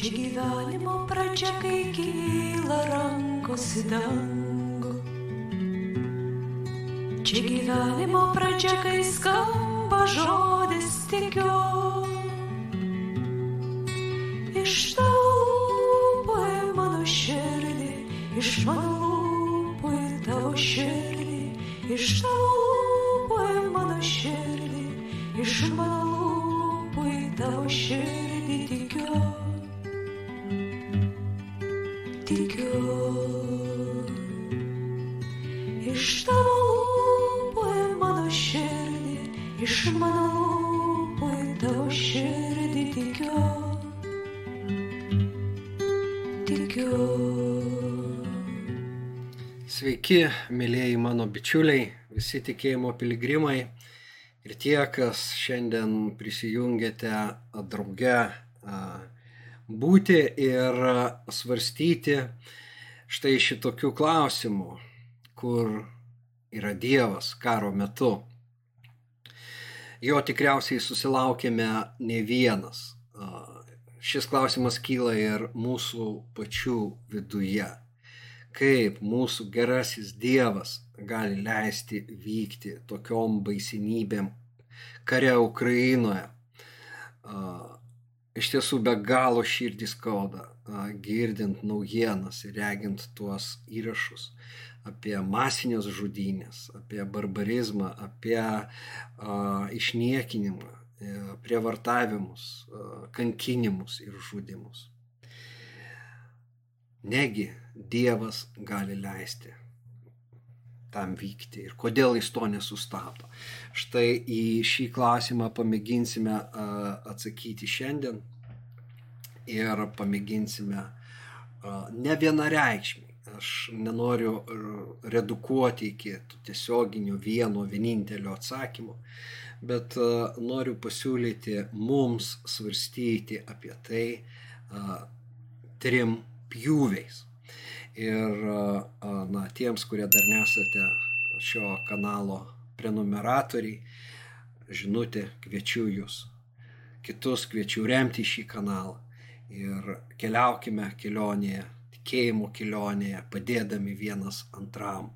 Čia gyvenimo pradžia, kai kyla rankos į dangų. Čia gyvenimo pradžia, kai skamba žodis tikiu. Iš tavo lūpų į mano širdį, iš mano lūpų į tavo širdį, iš tavo lūpų į mano širdį, iš mano lūpų į tavo širdį Tikiu. Sveiki, mėlyjeji mano bičiuliai, visi tikėjimo piligrimai ir tie, kas šiandien prisijungėte drauge būti ir svarstyti štai šitokių klausimų, kur yra Dievas karo metu. Jo tikriausiai susilaukėme ne vienas. Šis klausimas kyla ir mūsų pačių viduje kaip mūsų gerasis Dievas gali leisti vykti tokiom baisinybėm kare Ukrainoje. Iš tiesų be galo širdį skauda, girdint naujienas ir regint tuos įrašus apie masinės žudynės, apie barbarizmą, apie a, išniekinimą, prievartavimus, a, kankinimus ir žudimus. Negi Dievas gali leisti tam vykti ir kodėl jis to nesustabdo. Štai į šį klausimą pamėginsime a, atsakyti šiandien ir pamėginsime ne vienareikšmiai. Aš nenoriu redukuoti iki tiesioginių vieno vienintelio atsakymo, bet noriu pasiūlyti mums svarstyti apie tai trim pjūviais. Ir na, tiems, kurie dar nesate šio kanalo prenumeratoriai, žinutė, kviečiu jūs. Kitus kviečiu remti šį kanalą. Ir keliaukime kelionėje, tikėjimo kelionėje, padėdami vienas antram.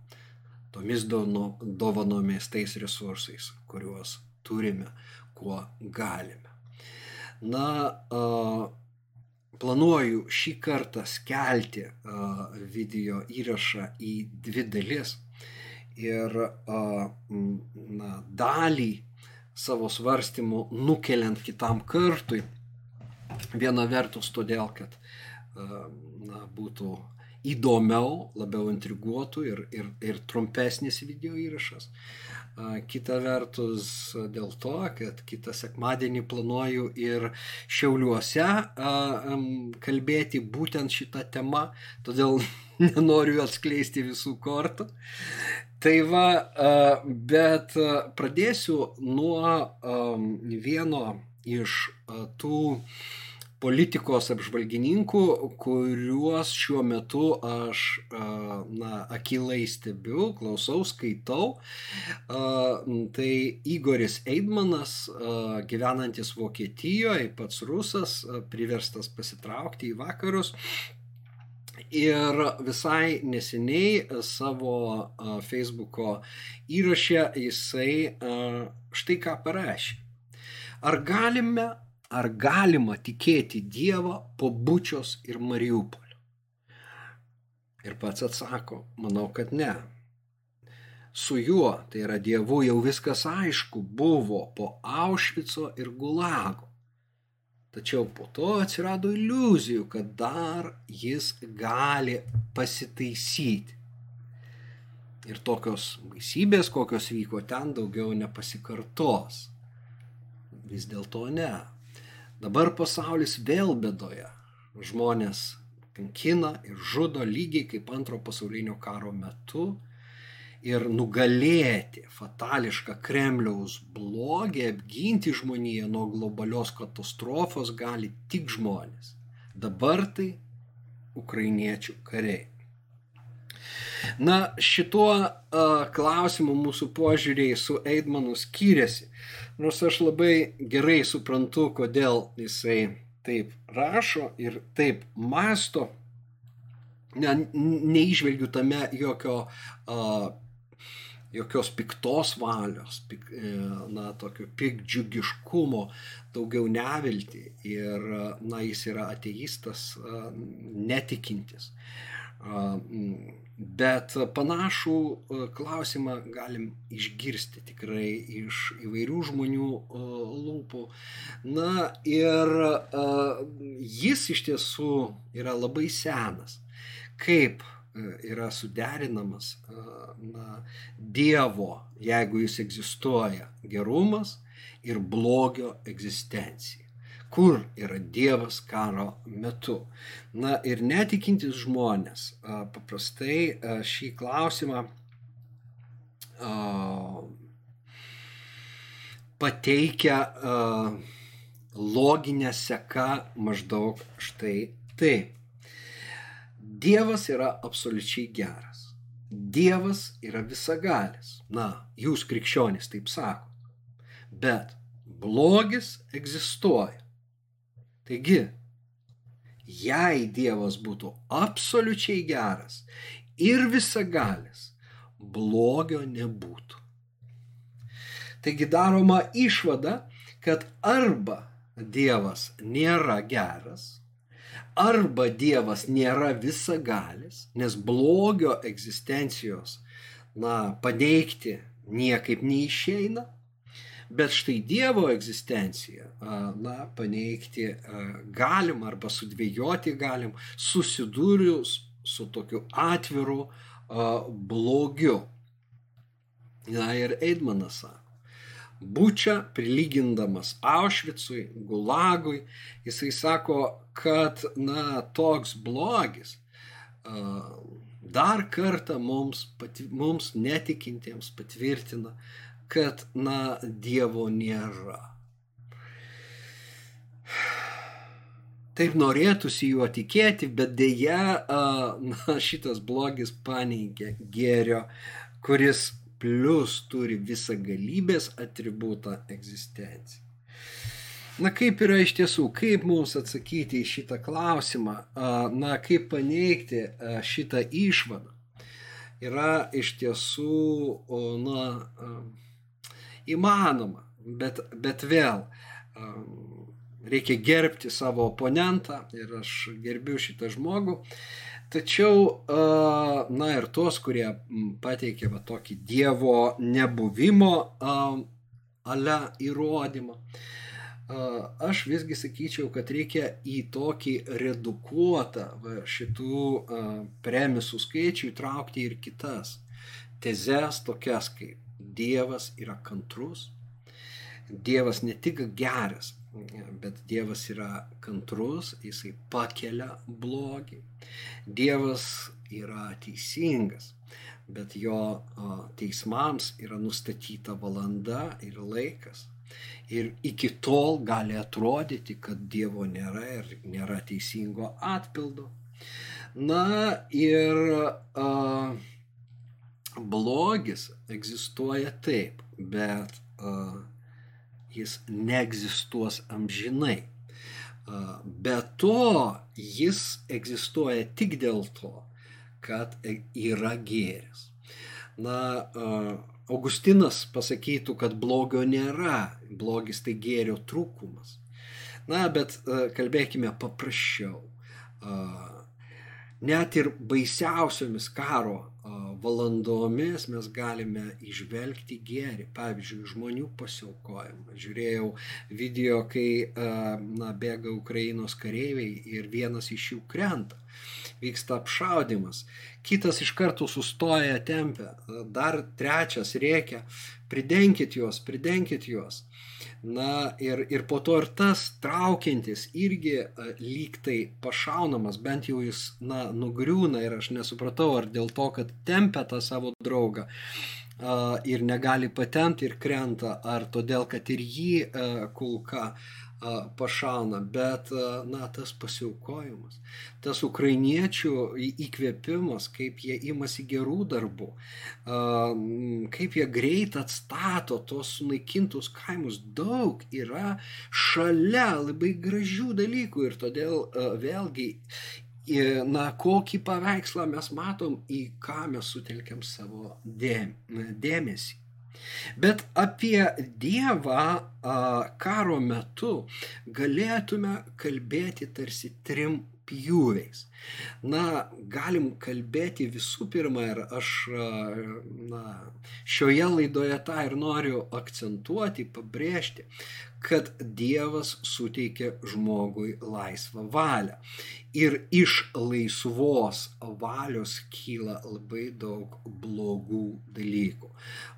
Tomis dovanomis, tais resursais, kuriuos turime, kuo galime. Na, planuoju šį kartą skelti video įrašą į dvi dalis ir na, dalį savo svarstymų nukeliant kitam kartui. Viena vertus todėl, kad na, būtų įdomiau, labiau intriguotų ir, ir, ir trumpesnis video įrašas. Kita vertus dėl to, kad kitą sekmadienį planuoju ir Šiauliuose kalbėti būtent šitą temą, todėl nenoriu atskleisti visų kortų. Tai va, bet pradėsiu nuo vieno iš tų politikos apžvalgininkų, kuriuos šiuo metu aš na, akilai stebiu, klausau, skaitau. Tai Igoris Eidmanas, gyvenantis Vokietijoje, pats rusas, priverstas pasitraukti į vakarus. Ir visai neseniai savo Facebooko įrašę jisai štai ką parašė. Ar galime ar galima tikėti Dievą po Bučios ir Mariupolio? Ir pats atsako, manau, kad ne. Su juo, tai yra Dievu, jau viskas aišku buvo po Aušvico ir Gulago. Tačiau po to atsirado iliuzijų, kad dar jis gali pasitaisyti. Ir tokios baisybės, kokios vyko ten, daugiau nepasikartos. Vis dėlto ne. Dabar pasaulis vėl bedoje. Žmonės kankina ir žudo lygiai kaip antro pasaulinio karo metu. Ir nugalėti fatališką Kremliaus blogį, apginti žmoniją nuo globalios katastrofos gali tik žmonės. Dabar tai ukrainiečių kariai. Na, šituo uh, klausimu mūsų požiūriai su Eidmanu skiriasi. Nors aš labai gerai suprantu, kodėl jisai taip rašo ir taip masto, ne, neižvelgiu tame jokio uh, jokios piktos valios, pik, e, na, tokio pikdžiugiškumo, daugiau nevilti ir, na, jis yra ateistas, netikintis. Bet panašų klausimą galim išgirsti tikrai iš įvairių žmonių lūpų. Na ir jis iš tiesų yra labai senas. Kaip yra suderinamas na, Dievo, jeigu jis egzistuoja, gerumas ir blogio egzistencija. Kur yra Dievas karo metu? Na ir netikintis žmonės paprastai šį klausimą pateikia loginę seką maždaug štai taip. Dievas yra absoliučiai geras. Dievas yra visagalis. Na, jūs krikščionys taip sakot. Bet blogis egzistuoja. Taigi, jei Dievas būtų absoliučiai geras ir visagalis, blogio nebūtų. Taigi daroma išvada, kad arba Dievas nėra geras, arba Dievas nėra visagalis, nes blogio egzistencijos, na, paneigti niekaip neišeina, bet štai Dievo egzistenciją, na, paneigti galim arba sudvėjoti galim, susidūrius su tokiu atviru blogiu. Na ir Eidmanas sako, Bučia, prilygindamas Aušvicui, Gulagui, jisai sako, kad, na, toks blogis dar kartą mums, pati, mums netikintiems patvirtina, kad, na, Dievo nėra. Taip norėtųsi juo tikėti, bet dėja, na, šitas blogis paneigia gėrio, kuris plus turi visą galybės atributą egzistenciją. Na kaip yra iš tiesų, kaip mums atsakyti į šitą klausimą, na kaip paneigti šitą išvadą, yra iš tiesų, na, įmanoma, bet, bet vėl reikia gerbti savo oponentą ir aš gerbiu šitą žmogų. Tačiau, na ir tuos, kurie pateikė va, tokį Dievo nebuvimo ale įrodymą, aš visgi sakyčiau, kad reikia į tokį redukuotą va, šitų premisų skaičių įtraukti ir kitas tezes, tokias kaip Dievas yra kantrus, Dievas ne tik geras, bet Dievas yra kantrus, jisai pakelia blogį. Dievas yra teisingas, bet jo teismams yra nustatyta valanda ir laikas. Ir iki tol gali atrodyti, kad Dievo nėra ir nėra teisingo atpildo. Na ir a, blogis egzistuoja taip, bet a, jis neegzistuos amžinai. Be to, jis egzistuoja tik dėl to, kad yra gėris. Na, Augustinas pasakytų, kad blogio nėra, blogis tai gėrio trūkumas. Na, bet kalbėkime paprasčiau. Net ir baisiausiomis karo valandomis mes galime išvelgti gėrį, pavyzdžiui, žmonių pasiaukojimą. Žiūrėjau video, kai na, bėga Ukrainos kareiviai ir vienas iš jų krenta. Vyksta apšaudimas. Kitas iš karto sustoja tempę. Dar trečias reikia. Pridenkit juos, pridenkit juos. Na ir, ir po to ir tas traukiantis irgi lyg tai pašaunamas, bent jau jis, na, nugriūna ir aš nesupratau, ar dėl to, kad tempia tą savo draugą, ir negali patenti ir krenta, ar todėl, kad ir jį kulka pašauna, bet, na, tas pasiaukojimas, tas ukrainiečių įkvėpimas, kaip jie imasi gerų darbų, kaip jie greit atstato tos sunaikintus kaimus, daug yra šalia labai gražių dalykų ir todėl vėlgi na, kokį paveikslą mes matom, į ką mes sutelkiam savo dėmesį. Bet apie Dievą karo metu galėtume kalbėti tarsi trim pjūviais. Na, galim kalbėti visų pirma ir aš na, šioje laidoje tą ir noriu akcentuoti, pabrėžti, kad Dievas suteikia žmogui laisvą valią. Ir iš laisvos valios kyla labai daug blogų dalykų.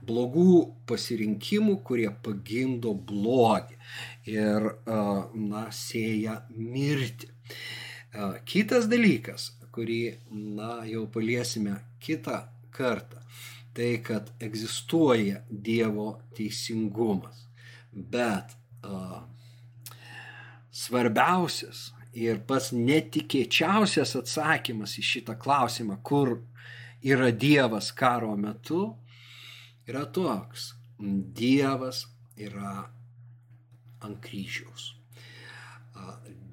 Blogų pasirinkimų, kurie pagimdo blogį ir, na, sėja mirti. Kitas dalykas, kurį, na, jau paliesime kitą kartą, tai kad egzistuoja Dievo teisingumas. Bet svarbiausias ir pats netikėčiausias atsakymas į šitą klausimą, kur yra Dievas karo metu, yra toks. Dievas yra ant kryžiaus.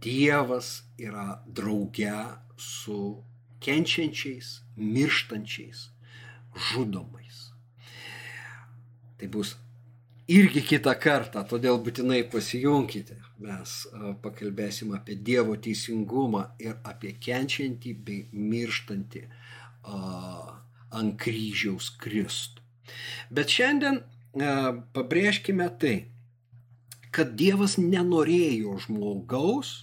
Dievas yra drauge su kenčiančiais, mirštančiais, žudomais. Tai bus irgi kitą kartą, todėl būtinai pasijunkite. Mes pakalbėsim apie Dievo teisingumą ir apie kenčiantį bei mirštantį uh, ant kryžiaus Kristų. Bet šiandien uh, pabrėžkime tai, kad Dievas nenorėjo žmogaus,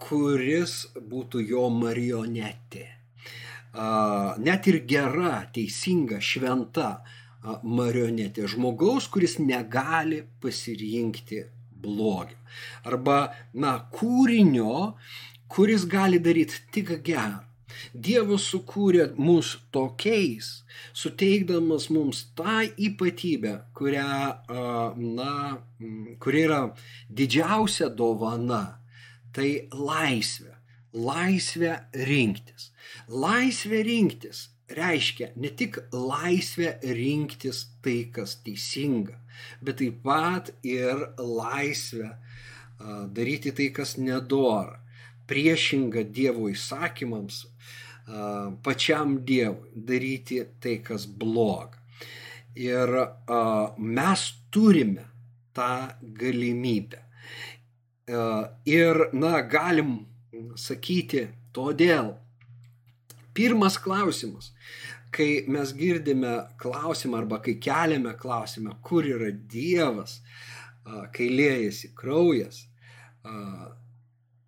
kuris būtų jo marionetė. Net ir gera, teisinga, šventa marionetė žmogaus, kuris negali pasirinkti blogio. Arba, na, kūrinio, kuris gali daryti tik gerą. Dievas sukūrė mus tokiais, suteikdamas mums tą ypatybę, kurią, na, kuri yra didžiausia dovana, tai laisvė. Laisvė rinktis. Laisvė rinktis reiškia ne tik laisvę rinktis tai, kas teisinga, bet taip pat ir laisvę daryti tai, kas nedora, priešinga Dievo įsakymams, pačiam Dievui daryti tai, kas bloga. Ir mes turime tą galimybę. Ir, na, galim sakyti, todėl Pirmas klausimas, kai mes girdime klausimą arba kai keliame klausimą, kur yra Dievas, kai liejasi kraujas,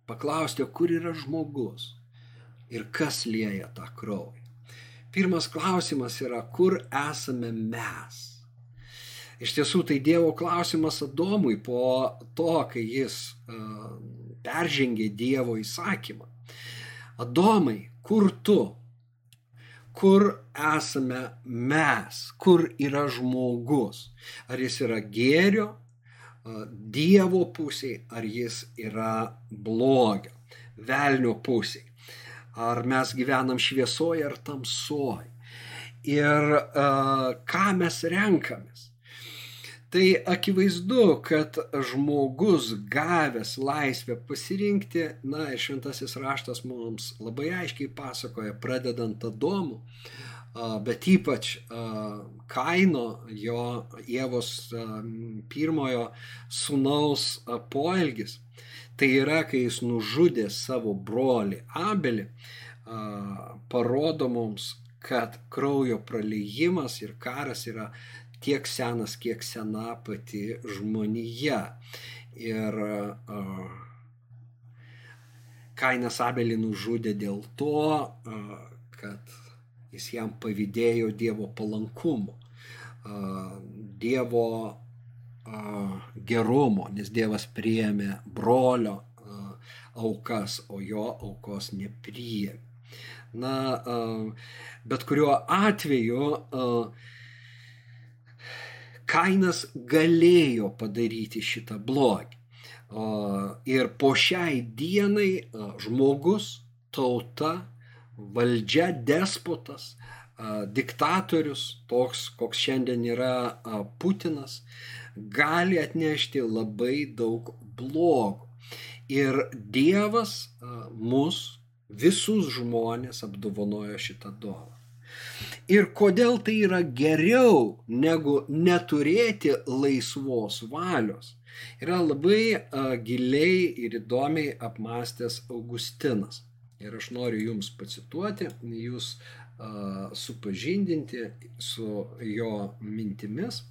paklausti, kur yra žmogus ir kas lieja tą kraują. Pirmas klausimas yra, kur esame mes. Iš tiesų tai Dievo klausimas Adomui po to, kai jis uh, peržengė Dievo įsakymą. Adomai, kur tu? kur esame mes, kur yra žmogus. Ar jis yra gėrio, Dievo pusėje, ar jis yra blogio, velnio pusėje. Ar mes gyvenam šviesoje ar tamsoje. Ir uh, ką mes renkamės. Tai akivaizdu, kad žmogus gavęs laisvę pasirinkti, na ir šventasis raštas mums labai aiškiai pasakoja, pradedant Adomu, bet ypač Kaino, jo Jėvos pirmojo sunaus poelgis. Tai yra, kai jis nužudė savo brolį Abelį, parodo mums, kad kraujo praleijimas ir karas yra tiek senas, kiek sena pati žmonija. Ir Kainas Abelį nužudė dėl to, kad jis jam pavydėjo Dievo palankumo, uh, Dievo gerumo, nes Dievas priėmė brolio aukas, o jo aukos nepriėmė. Na, bet kuriuo atveju Kainas galėjo padaryti šitą blogį. Ir po šiai dienai žmogus, tauta, valdžia, despotas, diktatorius, toks, koks šiandien yra Putinas, gali atnešti labai daug blogų. Ir Dievas mus, visus žmonės, apdovanojo šitą dovaną. Ir kodėl tai yra geriau negu neturėti laisvos valios, yra labai a, giliai ir įdomiai apmastęs Augustinas. Ir aš noriu jums pacituoti, jūs a, supažindinti su jo mintimis.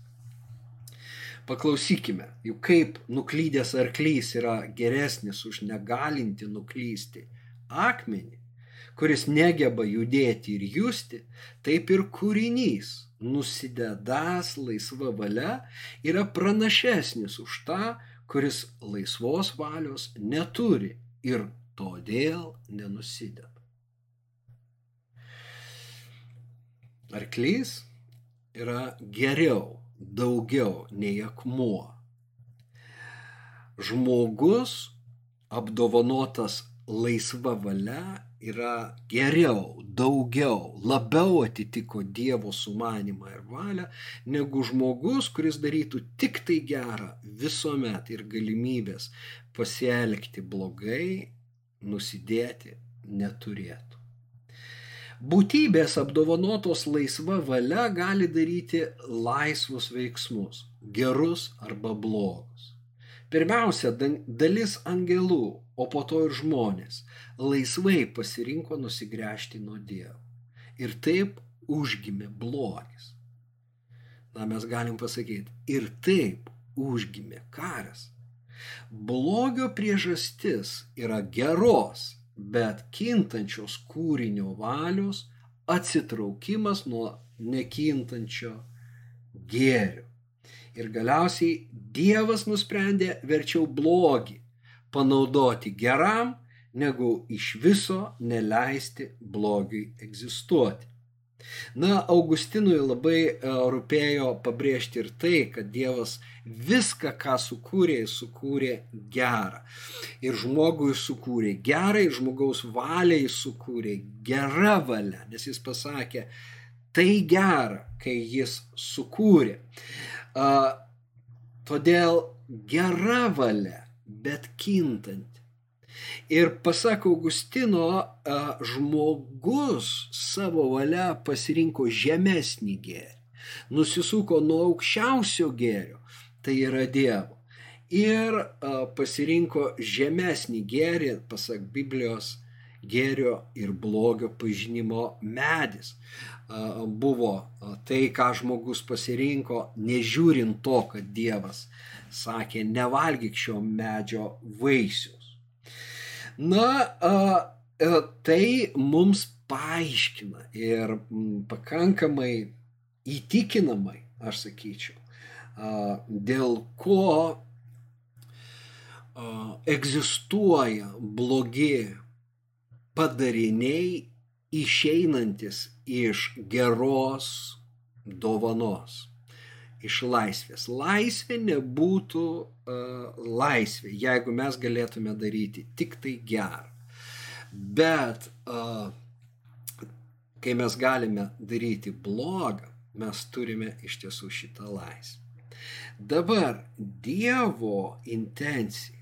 Paklausykime, juk kaip nuklydęs arklys yra geresnis už negalinti nuklysti akmenį, kuris negeba judėti ir justi, taip ir kūrinys, nusidedas laisva valia, yra pranašesnis už tą, kuris laisvos valios neturi ir todėl nenusideda. Arklys yra geriau daugiau nei akmuo. Žmogus apdovanotas laisva valia yra geriau, daugiau, labiau atitiko Dievo sumanimą ir valią, negu žmogus, kuris darytų tik tai gerą visuomet ir galimybės pasielgti blogai, nusidėti neturėtų. Būtybės apdovanotos laisva valia gali daryti laisvus veiksmus, gerus arba blogus. Pirmiausia, dalis angelų, o po to ir žmonės, laisvai pasirinko nusigręžti nuo Dievo. Ir taip užgimė blogis. Na, mes galim pasakyti, ir taip užgimė karas. Blogio priežastis yra geros bet kintančios kūrinio valios atsitraukimas nuo nekintančio gėrio. Ir galiausiai Dievas nusprendė verčiau blogį panaudoti geram, negu iš viso neleisti blogiui egzistuoti. Na, Augustinui labai e, rūpėjo pabrėžti ir tai, kad Dievas viską, ką sukūrė, sukūrė gerą. Ir žmogui sukūrė gerą, ir žmogaus valiai sukūrė gerą valią, nes jis pasakė, tai gera, kai jis sukūrė. Uh, todėl gera valia, bet kintanti Ir pasak Augustino, žmogus savo valia pasirinko žemesnį gėrį, nusisuko nuo aukščiausio gėrio, tai yra Dievo. Ir pasirinko žemesnį gėrį, pasak Biblijos, gėrio ir blogio pažinimo medis. Buvo tai, ką žmogus pasirinko, nežiūrint to, kad Dievas sakė, nevalgyk šio medžio vaisių. Na, tai mums paaiškina ir pakankamai įtikinamai, aš sakyčiau, dėl ko egzistuoja blogi padariniai išeinantis iš geros dovanos iš laisvės. Laisvė nebūtų uh, laisvė, jeigu mes galėtume daryti tik tai gerą. Bet uh, kai mes galime daryti blogą, mes turime iš tiesų šitą laisvę. Dabar Dievo intencija,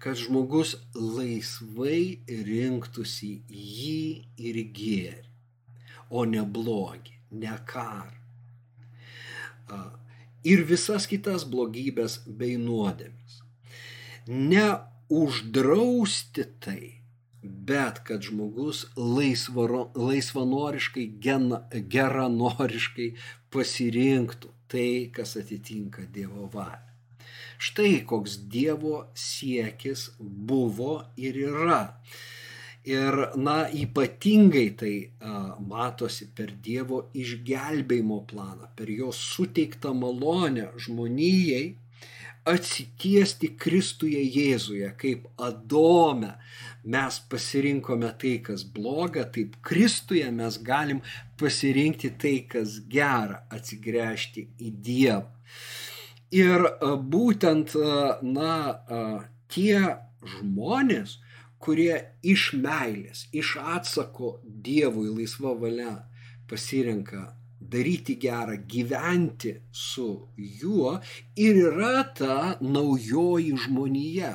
kad žmogus laisvai rinktųsi jį ir gėrį, o ne blogį, ne karą. Uh, ir visas kitas blogybės bei nuodėmes. Ne uždrausti tai, bet kad žmogus laisvaro, laisvanoriškai, gen, geranoriškai pasirinktų tai, kas atitinka Dievo valią. Štai koks Dievo siekis buvo ir yra. Ir, na, ypatingai tai a, matosi per Dievo išgelbėjimo planą, per jo suteiktą malonę žmonijai atsitiesti Kristuje Jėzuje, kaip Adome mes pasirinkome tai, kas bloga, taip Kristuje mes galim pasirinkti tai, kas gera, atsigręžti į Dievą. Ir būtent, na, tie žmonės, kurie iš meilės, iš atsako Dievui laisva valia pasirenka daryti gerą, gyventi su juo ir yra ta naujoji žmonija.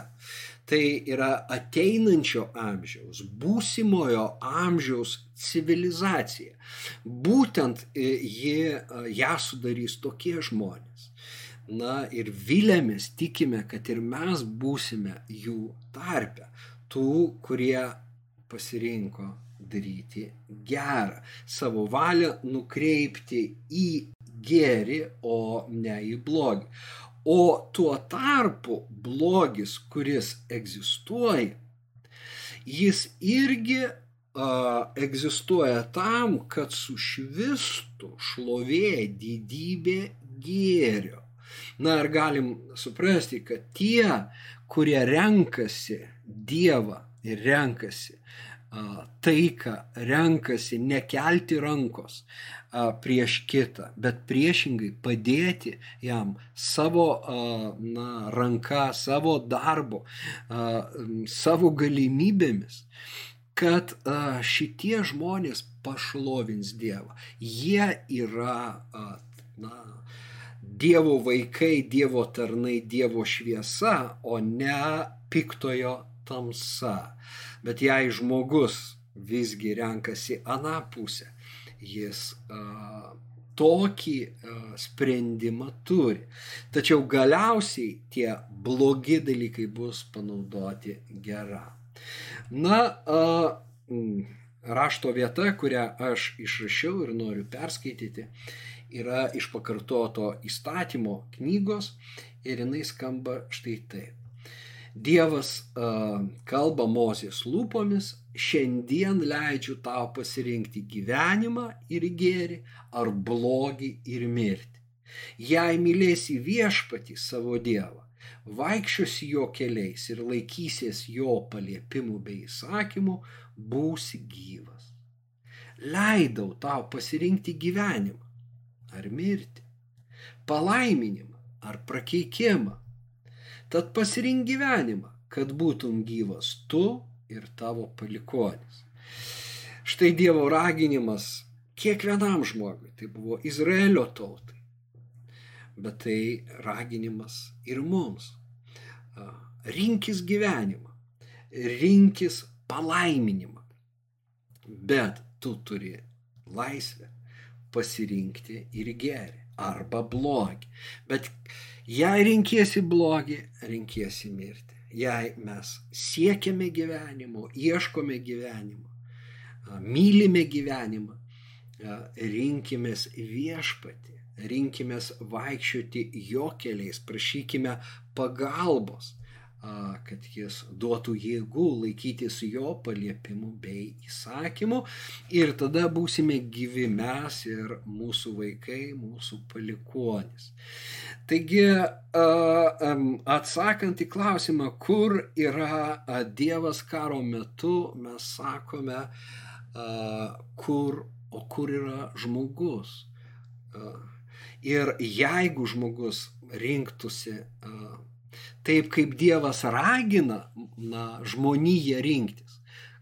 Tai yra ateinančio amžiaus, būsimojo amžiaus civilizacija. Būtent e, ji, e, ją sudarys tokie žmonės. Na ir vilėmės, tikime, kad ir mes būsime jų tarpe tų, kurie pasirinko daryti gerą, savo valią nukreipti į gėrį, o ne į blogį. O tuo tarpu blogis, kuris egzistuoja, jis irgi a, egzistuoja tam, kad sušvistų šlovė didybė gėrio. Na ir galim suprasti, kad tie, kurie renkasi Dievą ir renkasi taiką, renkasi nekelti rankos prieš kitą, bet priešingai padėti jam savo na, ranka, savo darbo, savo galimybėmis kad šitie žmonės pašlovins Dievą. Jie yra na, Dievo vaikai, Dievo tarnai, Dievo šviesa, o ne piktojo tamsa. Bet jei žmogus visgi renkasi aną pusę, jis a, tokį a, sprendimą turi. Tačiau galiausiai tie blogi dalykai bus panaudoti gerą. Na, a, rašto vieta, kurią aš išrašiau ir noriu perskaityti, yra iš pakartoto įstatymo knygos ir jinai skamba štai taip. Dievas uh, kalba Mozės lūpomis, šiandien leidžiu tau pasirinkti gyvenimą ir gėrį, ar blogį ir mirtį. Jei mylėsi viešpatį savo Dievą, vaikščiosi jo keliais ir laikysies jo paliepimų bei įsakymų, būsi gyvas. Leidau tau pasirinkti gyvenimą ar mirtį, palaiminimą ar prakeikimą Tad pasirink gyvenimą, kad būtum gyvas tu ir tavo palikonis. Štai Dievo raginimas kiekvienam žmogui, tai buvo Izraelio tautai, bet tai raginimas ir mums. Rinkis gyvenimą, rinkis palaiminimą, bet tu turi laisvę pasirinkti ir gerį arba blogį. Bet Jei rinkiesi blogį, rinkiesi mirti. Jei mes siekiame gyvenimo, ieškome gyvenimo, mylime gyvenimą, rinkimės viešpatį, rinkimės vaikščioti jo keliais, prašykime pagalbos kad jis duotų jėgų laikytis jo paliepimų bei įsakymų ir tada būsime gyvi mes ir mūsų vaikai, mūsų palikonis. Taigi, atsakant į klausimą, kur yra Dievas karo metu, mes sakome, kur, o kur yra žmogus. Ir jeigu žmogus rinktųsi taip kaip Dievas ragina na, žmoniją rinktis,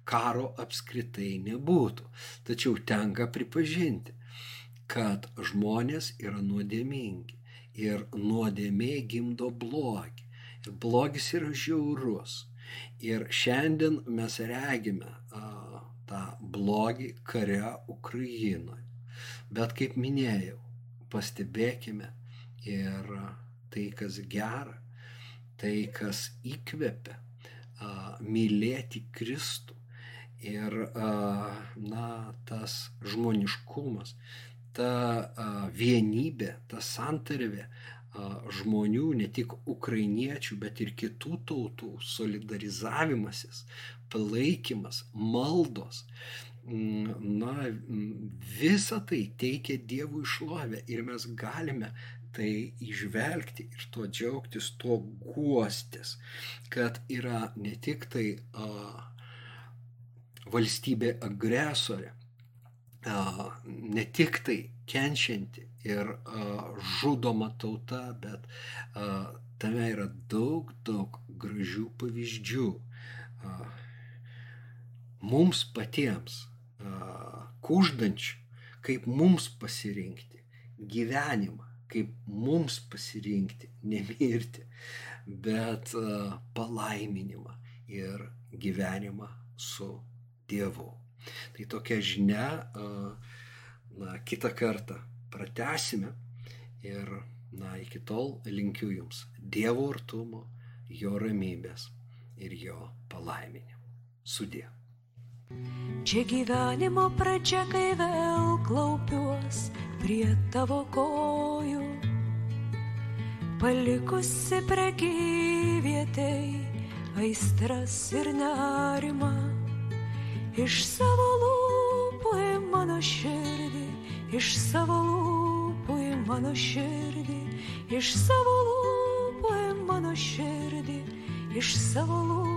karo apskritai nebūtų. Tačiau tenka pripažinti, kad žmonės yra nuodėmingi ir nuodėmė gimdo blogį. Ir blogis yra žiaurus. Ir šiandien mes regime a, tą blogį kare Ukrainoje. Bet kaip minėjau, pastebėkime ir tai, kas gera, tai, kas įkvepia mylėti Kristų. Ir na, tas žmoniškumas, ta vienybė, ta santarvė žmonių, ne tik ukrainiečių, bet ir kitų tautų solidarizavimasis, palaikymas, maldos. Na, visa tai teikia Dievui šlovę ir mes galime tai išvelgti ir tuo džiaugtis, tuo guostis, kad yra ne tik tai a, valstybė agresorė, ne tik tai kenčianti ir žudoma tauta, bet tame yra daug, daug gražių pavyzdžių. Mums patiems, kuždančių, kaip mums pasirinkti gyvenimą, kaip mums pasirinkti nemirti, bet palaiminimą ir gyvenimą su Dievu. Tai tokia žinia, na, kitą kartą pratesime ir, na, iki tol linkiu Jums Dievo artumo, Jo ramybės ir Jo palaiminimo. Sudė. Čia gyvenimo pradžia, kai vėl klaupiuos prie tavo kojų, palikusi prekyvietei aistras ir nerimą iš savo lūpų į mano širdį, iš savo lūpų į mano širdį, iš savo lūpų į mano širdį, iš savo lūpų